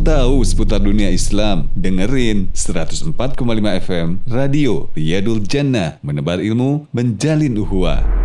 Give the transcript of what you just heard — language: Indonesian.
Tahu seputar dunia Islam? Dengerin 104,5 FM Radio Riyadul Jannah Menebar ilmu, menjalin uhuah.